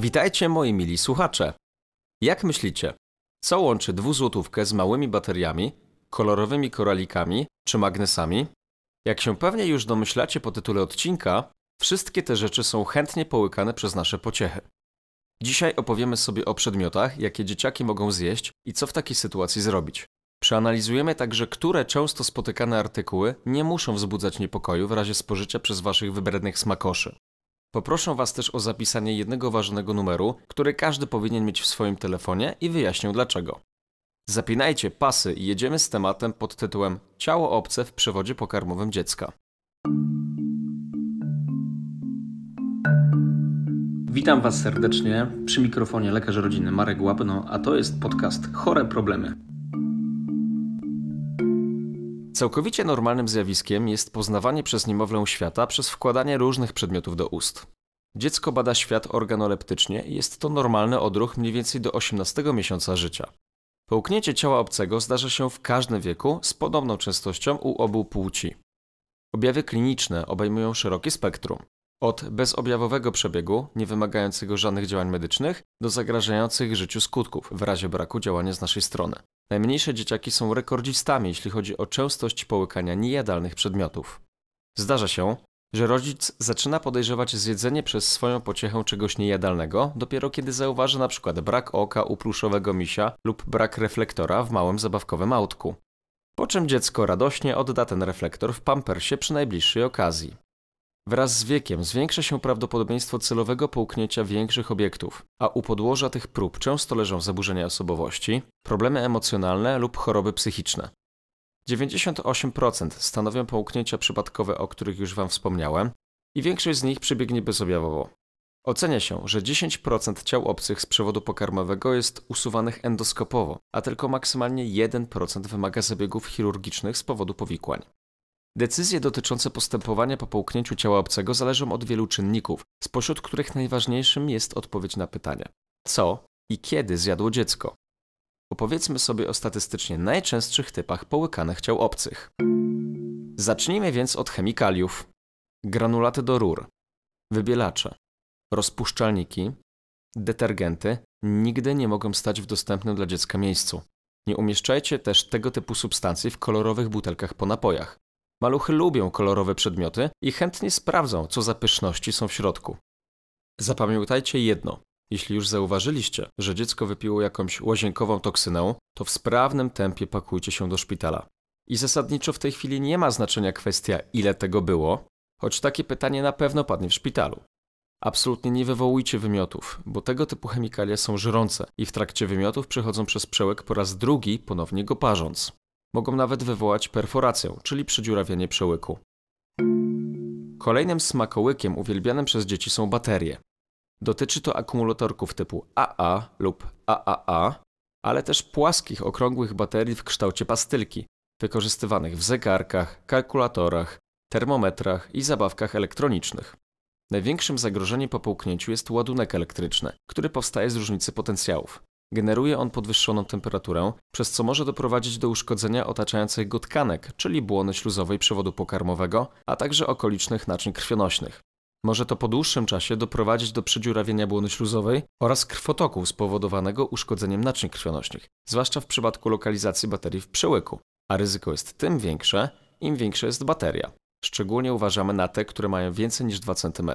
Witajcie moi mili słuchacze. Jak myślicie, co łączy dwuzłotówkę z małymi bateriami, kolorowymi koralikami czy magnesami? Jak się pewnie już domyślacie po tytule odcinka, wszystkie te rzeczy są chętnie połykane przez nasze pociechy. Dzisiaj opowiemy sobie o przedmiotach, jakie dzieciaki mogą zjeść i co w takiej sytuacji zrobić. Przeanalizujemy także, które często spotykane artykuły nie muszą wzbudzać niepokoju w razie spożycia przez waszych wybrednych smakoszy. Poproszę Was też o zapisanie jednego ważnego numeru, który każdy powinien mieć w swoim telefonie i wyjaśnię dlaczego. Zapinajcie pasy i jedziemy z tematem pod tytułem Ciało obce w przewodzie pokarmowym dziecka. Witam Was serdecznie przy mikrofonie lekarz rodziny Marek Łapno, a to jest podcast Chore Problemy. Całkowicie normalnym zjawiskiem jest poznawanie przez niemowlę świata przez wkładanie różnych przedmiotów do ust. Dziecko bada świat organoleptycznie i jest to normalny odruch mniej więcej do 18 miesiąca życia. Połknięcie ciała obcego zdarza się w każdym wieku z podobną częstością u obu płci. Objawy kliniczne obejmują szerokie spektrum. Od bezobjawowego przebiegu, nie wymagającego żadnych działań medycznych, do zagrażających życiu skutków w razie braku działania z naszej strony. Najmniejsze dzieciaki są rekordzistami, jeśli chodzi o częstość połykania niejadalnych przedmiotów. Zdarza się, że rodzic zaczyna podejrzewać zjedzenie przez swoją pociechę czegoś niejadalnego dopiero kiedy zauważy na przykład brak oka u pluszowego misia lub brak reflektora w małym zabawkowym autku. Po czym dziecko radośnie odda ten reflektor w pampersie przy najbliższej okazji. Wraz z wiekiem zwiększa się prawdopodobieństwo celowego połknięcia większych obiektów, a u podłoża tych prób często leżą zaburzenia osobowości, problemy emocjonalne lub choroby psychiczne. 98% stanowią połknięcia przypadkowe, o których już Wam wspomniałem, i większość z nich przebiegnie bezobjawowo. Ocenia się, że 10% ciał obcych z przewodu pokarmowego jest usuwanych endoskopowo, a tylko maksymalnie 1% wymaga zabiegów chirurgicznych z powodu powikłań. Decyzje dotyczące postępowania po połknięciu ciała obcego zależą od wielu czynników, spośród których najważniejszym jest odpowiedź na pytanie: co i kiedy zjadło dziecko? Opowiedzmy sobie o statystycznie najczęstszych typach połykanych ciał obcych. Zacznijmy więc od chemikaliów. Granulaty do rur, wybielacze, rozpuszczalniki, detergenty nigdy nie mogą stać w dostępnym dla dziecka miejscu. Nie umieszczajcie też tego typu substancji w kolorowych butelkach po napojach. Maluchy lubią kolorowe przedmioty i chętnie sprawdzą, co za pyszności są w środku. Zapamiętajcie jedno. Jeśli już zauważyliście, że dziecko wypiło jakąś łazienkową toksynę, to w sprawnym tempie pakujcie się do szpitala. I zasadniczo w tej chwili nie ma znaczenia kwestia, ile tego było, choć takie pytanie na pewno padnie w szpitalu. Absolutnie nie wywołujcie wymiotów, bo tego typu chemikalia są żrące i w trakcie wymiotów przechodzą przez przełek po raz drugi, ponownie go parząc. Mogą nawet wywołać perforację, czyli przedziurawienie przełyku. Kolejnym smakołykiem uwielbianym przez dzieci są baterie. Dotyczy to akumulatorków typu AA lub AAA, ale też płaskich, okrągłych baterii w kształcie pastylki, wykorzystywanych w zegarkach, kalkulatorach, termometrach i zabawkach elektronicznych. Największym zagrożeniem po połknięciu jest ładunek elektryczny, który powstaje z różnicy potencjałów. Generuje on podwyższoną temperaturę, przez co może doprowadzić do uszkodzenia otaczających go tkanek, czyli błony śluzowej przewodu pokarmowego, a także okolicznych naczyń krwionośnych. Może to po dłuższym czasie doprowadzić do przedziurawienia błony śluzowej oraz krwotoku spowodowanego uszkodzeniem naczyń krwionośnych, zwłaszcza w przypadku lokalizacji baterii w przełyku, a ryzyko jest tym większe, im większa jest bateria. Szczególnie uważamy na te, które mają więcej niż 2 cm.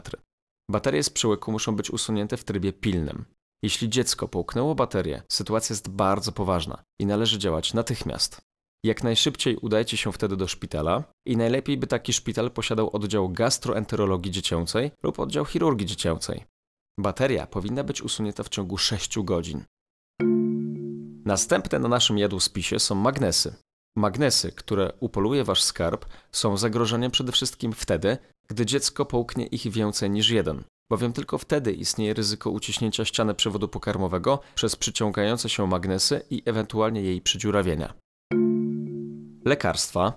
Baterie z przełyku muszą być usunięte w trybie pilnym. Jeśli dziecko połknęło baterię, sytuacja jest bardzo poważna i należy działać natychmiast. Jak najszybciej udajcie się wtedy do szpitala i najlepiej by taki szpital posiadał oddział gastroenterologii dziecięcej lub oddział chirurgii dziecięcej. Bateria powinna być usunięta w ciągu 6 godzin. Następne na naszym jadłospisie są magnesy. Magnesy, które upoluje wasz skarb, są zagrożeniem przede wszystkim wtedy, gdy dziecko połknie ich więcej niż jeden, bowiem tylko wtedy istnieje ryzyko uciśnięcia ściany przewodu pokarmowego przez przyciągające się magnesy i ewentualnie jej przydziurawienia. Lekarstwa,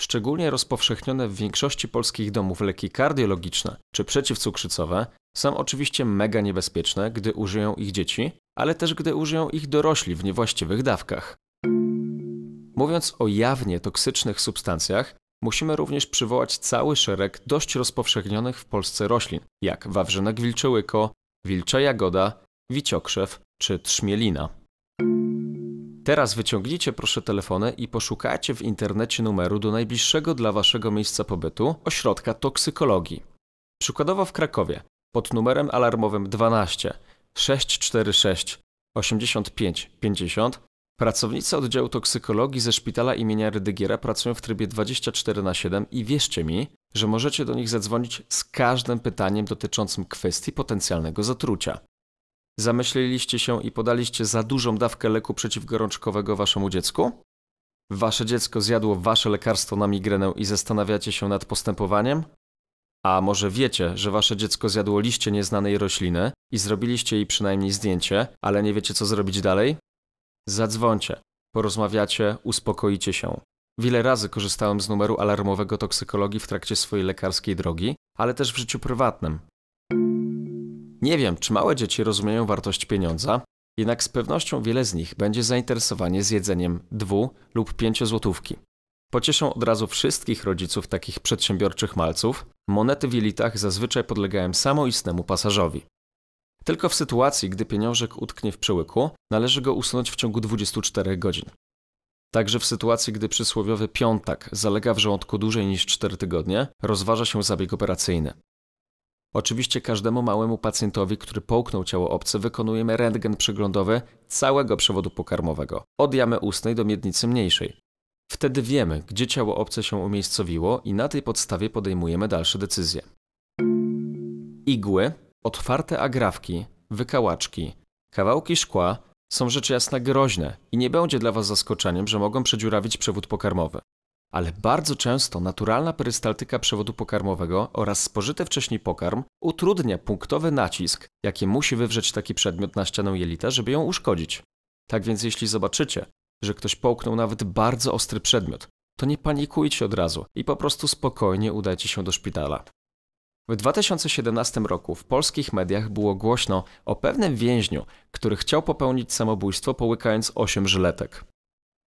szczególnie rozpowszechnione w większości polskich domów leki kardiologiczne czy przeciwcukrzycowe, są oczywiście mega niebezpieczne, gdy użyją ich dzieci, ale też gdy użyją ich dorośli w niewłaściwych dawkach. Mówiąc o jawnie toksycznych substancjach, musimy również przywołać cały szereg dość rozpowszechnionych w Polsce roślin, jak wawrzynek wilczołyko, wilcza jagoda, wiciokrzew czy trzmielina. Teraz wyciągnijcie proszę telefony i poszukajcie w internecie numeru do najbliższego dla waszego miejsca pobytu ośrodka toksykologii. Przykładowo w Krakowie pod numerem alarmowym 12 646 85 50 pracownicy oddziału toksykologii ze szpitala imienia Rydygiera pracują w trybie 24 na 7 i wierzcie mi, że możecie do nich zadzwonić z każdym pytaniem dotyczącym kwestii potencjalnego zatrucia. Zamyśliliście się i podaliście za dużą dawkę leku przeciwgorączkowego waszemu dziecku? Wasze dziecko zjadło wasze lekarstwo na migrenę i zastanawiacie się nad postępowaniem? A może wiecie, że wasze dziecko zjadło liście nieznanej rośliny i zrobiliście jej przynajmniej zdjęcie, ale nie wiecie co zrobić dalej? Zadzwońcie, porozmawiacie, uspokoicie się. Wiele razy korzystałem z numeru alarmowego toksykologii w trakcie swojej lekarskiej drogi, ale też w życiu prywatnym. Nie wiem, czy małe dzieci rozumieją wartość pieniądza, jednak z pewnością wiele z nich będzie zainteresowanie zjedzeniem dwu lub pięcio złotówki. Pocieszą od razu wszystkich rodziców takich przedsiębiorczych malców, monety w jelitach zazwyczaj podlegają samoistnemu pasażowi. Tylko w sytuacji, gdy pieniążek utknie w przełyku, należy go usunąć w ciągu 24 godzin. Także w sytuacji, gdy przysłowiowy piątak zalega w żołądku dłużej niż 4 tygodnie, rozważa się zabieg operacyjny. Oczywiście każdemu małemu pacjentowi, który połknął ciało obce, wykonujemy rentgen przeglądowy całego przewodu pokarmowego, od jamy ustnej do miednicy mniejszej. Wtedy wiemy, gdzie ciało obce się umiejscowiło i na tej podstawie podejmujemy dalsze decyzje. Igły, otwarte agrafki, wykałaczki, kawałki szkła są rzecz jasna groźne i nie będzie dla Was zaskoczeniem, że mogą przedziurawić przewód pokarmowy ale bardzo często naturalna perystaltyka przewodu pokarmowego oraz spożyty wcześniej pokarm utrudnia punktowy nacisk, jaki musi wywrzeć taki przedmiot na ścianę jelita, żeby ją uszkodzić. Tak więc jeśli zobaczycie, że ktoś połknął nawet bardzo ostry przedmiot, to nie panikujcie od razu i po prostu spokojnie udajcie się do szpitala. W 2017 roku w polskich mediach było głośno o pewnym więźniu, który chciał popełnić samobójstwo połykając 8 żyletek.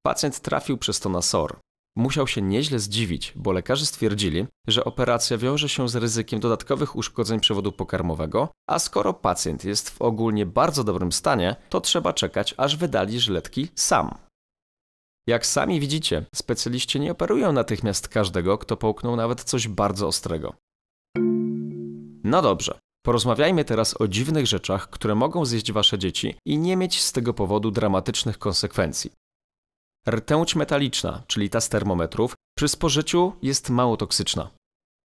Pacjent trafił przez to na SOR, Musiał się nieźle zdziwić, bo lekarze stwierdzili, że operacja wiąże się z ryzykiem dodatkowych uszkodzeń przewodu pokarmowego, a skoro pacjent jest w ogólnie bardzo dobrym stanie, to trzeba czekać, aż wydali żyletki sam. Jak sami widzicie, specjaliści nie operują natychmiast każdego, kto połknął nawet coś bardzo ostrego. No dobrze, porozmawiajmy teraz o dziwnych rzeczach, które mogą zjeść wasze dzieci i nie mieć z tego powodu dramatycznych konsekwencji. Rtęć metaliczna, czyli ta z termometrów, przy spożyciu jest mało toksyczna.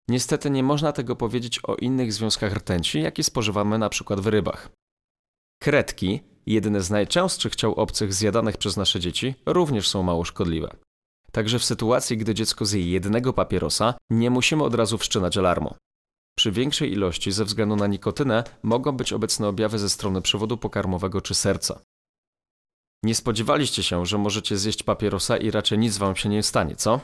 Niestety nie można tego powiedzieć o innych związkach rtęci, jakie spożywamy przykład w rybach. Kredki, jedne z najczęstszych ciał obcych zjadanych przez nasze dzieci, również są mało szkodliwe. Także w sytuacji, gdy dziecko zje jednego papierosa, nie musimy od razu wszczynać alarmu. Przy większej ilości ze względu na nikotynę mogą być obecne objawy ze strony przewodu pokarmowego czy serca. Nie spodziewaliście się, że możecie zjeść papierosa i raczej nic wam się nie stanie, co?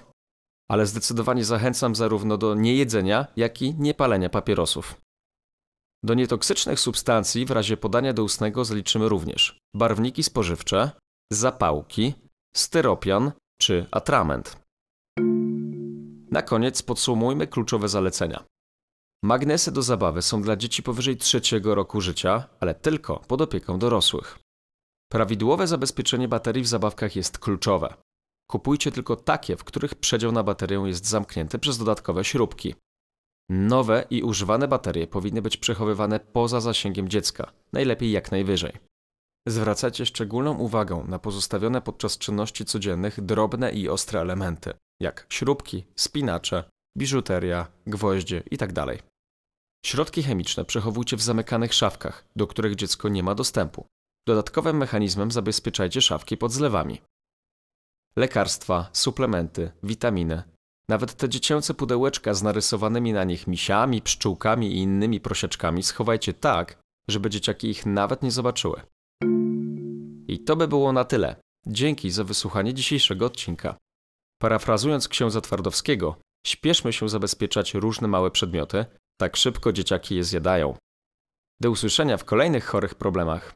Ale zdecydowanie zachęcam zarówno do niejedzenia, jak i niepalenia papierosów. Do nietoksycznych substancji w razie podania do ustnego zaliczymy również barwniki spożywcze, zapałki, styropian czy atrament. Na koniec podsumujmy kluczowe zalecenia. Magnesy do zabawy są dla dzieci powyżej trzeciego roku życia, ale tylko pod opieką dorosłych. Prawidłowe zabezpieczenie baterii w zabawkach jest kluczowe. Kupujcie tylko takie, w których przedział na baterię jest zamknięty przez dodatkowe śrubki. Nowe i używane baterie powinny być przechowywane poza zasięgiem dziecka, najlepiej jak najwyżej. Zwracajcie szczególną uwagę na pozostawione podczas czynności codziennych drobne i ostre elementy, jak śrubki, spinacze, biżuteria, gwoździe itd. Środki chemiczne przechowujcie w zamykanych szafkach, do których dziecko nie ma dostępu, Dodatkowym mechanizmem zabezpieczajcie szafki pod zlewami. Lekarstwa, suplementy, witaminy, nawet te dziecięce pudełeczka z narysowanymi na nich misiami, pszczółkami i innymi prosiaczkami schowajcie tak, żeby dzieciaki ich nawet nie zobaczyły. I to by było na tyle. Dzięki za wysłuchanie dzisiejszego odcinka. Parafrazując księdza Twardowskiego, śpieszmy się zabezpieczać różne małe przedmioty, tak szybko dzieciaki je zjadają. Do usłyszenia w kolejnych chorych problemach.